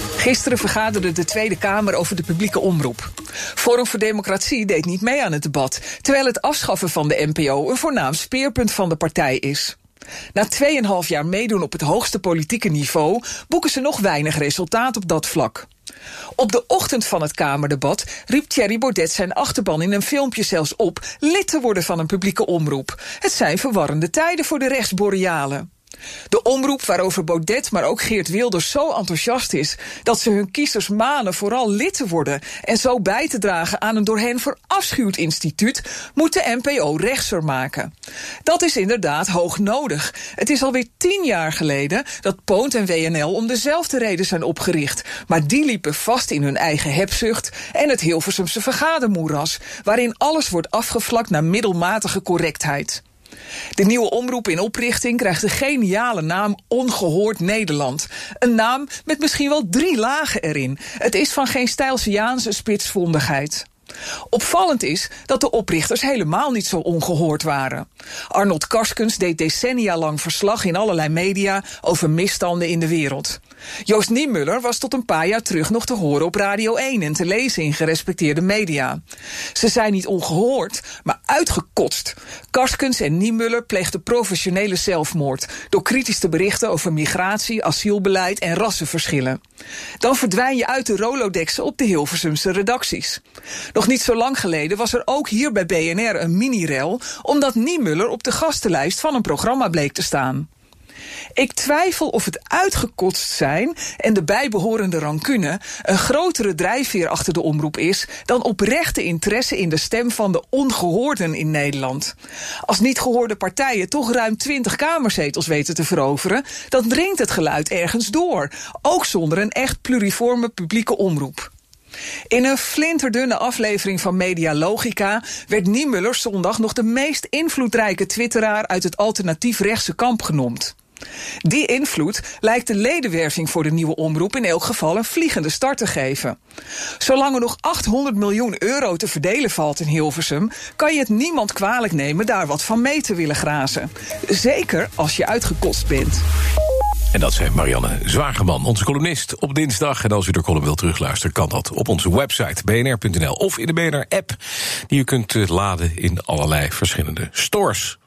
Gisteren vergaderde de Tweede Kamer over de publieke omroep. Forum voor Democratie deed niet mee aan het debat, terwijl het afschaffen van de NPO een voornaam speerpunt van de partij is. Na 2,5 jaar meedoen op het hoogste politieke niveau boeken ze nog weinig resultaat op dat vlak. Op de ochtend van het Kamerdebat riep Thierry Baudet zijn achterban in een filmpje zelfs op lid te worden van een publieke omroep. Het zijn verwarrende tijden voor de rechtsborealen. De omroep waarover Baudet, maar ook Geert Wilders zo enthousiast is dat ze hun kiezers manen vooral lid te worden en zo bij te dragen aan een door hen verafschuwd instituut, moet de NPO rechtser maken. Dat is inderdaad hoog nodig. Het is alweer tien jaar geleden dat Poont en WNL om dezelfde reden zijn opgericht, maar die liepen vast in hun eigen hebzucht en het Hilversumse vergadermoeras, waarin alles wordt afgevlakt naar middelmatige correctheid. De nieuwe omroep in oprichting krijgt de geniale naam Ongehoord Nederland. Een naam met misschien wel drie lagen erin. Het is van geen Stijlsiaanse spitsvondigheid. Opvallend is dat de oprichters helemaal niet zo ongehoord waren. Arnold Karskens deed decennia lang verslag in allerlei media over misstanden in de wereld. Joost Niemuller was tot een paar jaar terug nog te horen op Radio 1 en te lezen in gerespecteerde media. Ze zijn niet ongehoord, maar uitgekotst. Karskens en Niemuller pleegden professionele zelfmoord door kritisch te berichten over migratie, asielbeleid en rassenverschillen. Dan verdwijn je uit de rolodexen op de Hilversumse redacties. Nog niet zo lang geleden was er ook hier bij BNR een mini-rel, omdat Niemuller op de gastenlijst van een programma bleek te staan. Ik twijfel of het uitgekotst zijn en de bijbehorende rancune een grotere drijfveer achter de omroep is dan oprechte interesse in de stem van de ongehoorden in Nederland. Als niet gehoorde partijen toch ruim 20 kamerzetels weten te veroveren, dan dringt het geluid ergens door, ook zonder een echt pluriforme publieke omroep. In een flinterdunne aflevering van Media Logica werd Niemuller zondag nog de meest invloedrijke twitteraar uit het alternatief rechtse kamp genoemd. Die invloed lijkt de ledenwerving voor de nieuwe omroep in elk geval een vliegende start te geven. Zolang er nog 800 miljoen euro te verdelen valt in Hilversum, kan je het niemand kwalijk nemen daar wat van mee te willen grazen. Zeker als je uitgekost bent. En dat zijn Marianne Zwageman, onze columnist op dinsdag. En als u de column wilt terugluisteren, kan dat op onze website bnr.nl of in de BNR-app, die u kunt eh, laden in allerlei verschillende stores.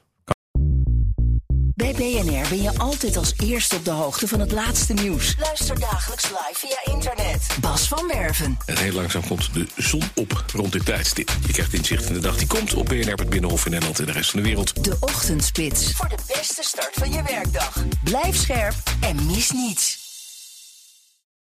Bij BNR ben je altijd als eerste op de hoogte van het laatste nieuws. Luister dagelijks live via internet. Bas van Werven. En heel langzaam komt de zon op rond dit tijdstip. Je krijgt inzicht in de dag die komt op BNR, het Binnenhof in Nederland en de rest van de wereld. De Ochtendspits. Voor de beste start van je werkdag. Blijf scherp en mis niets.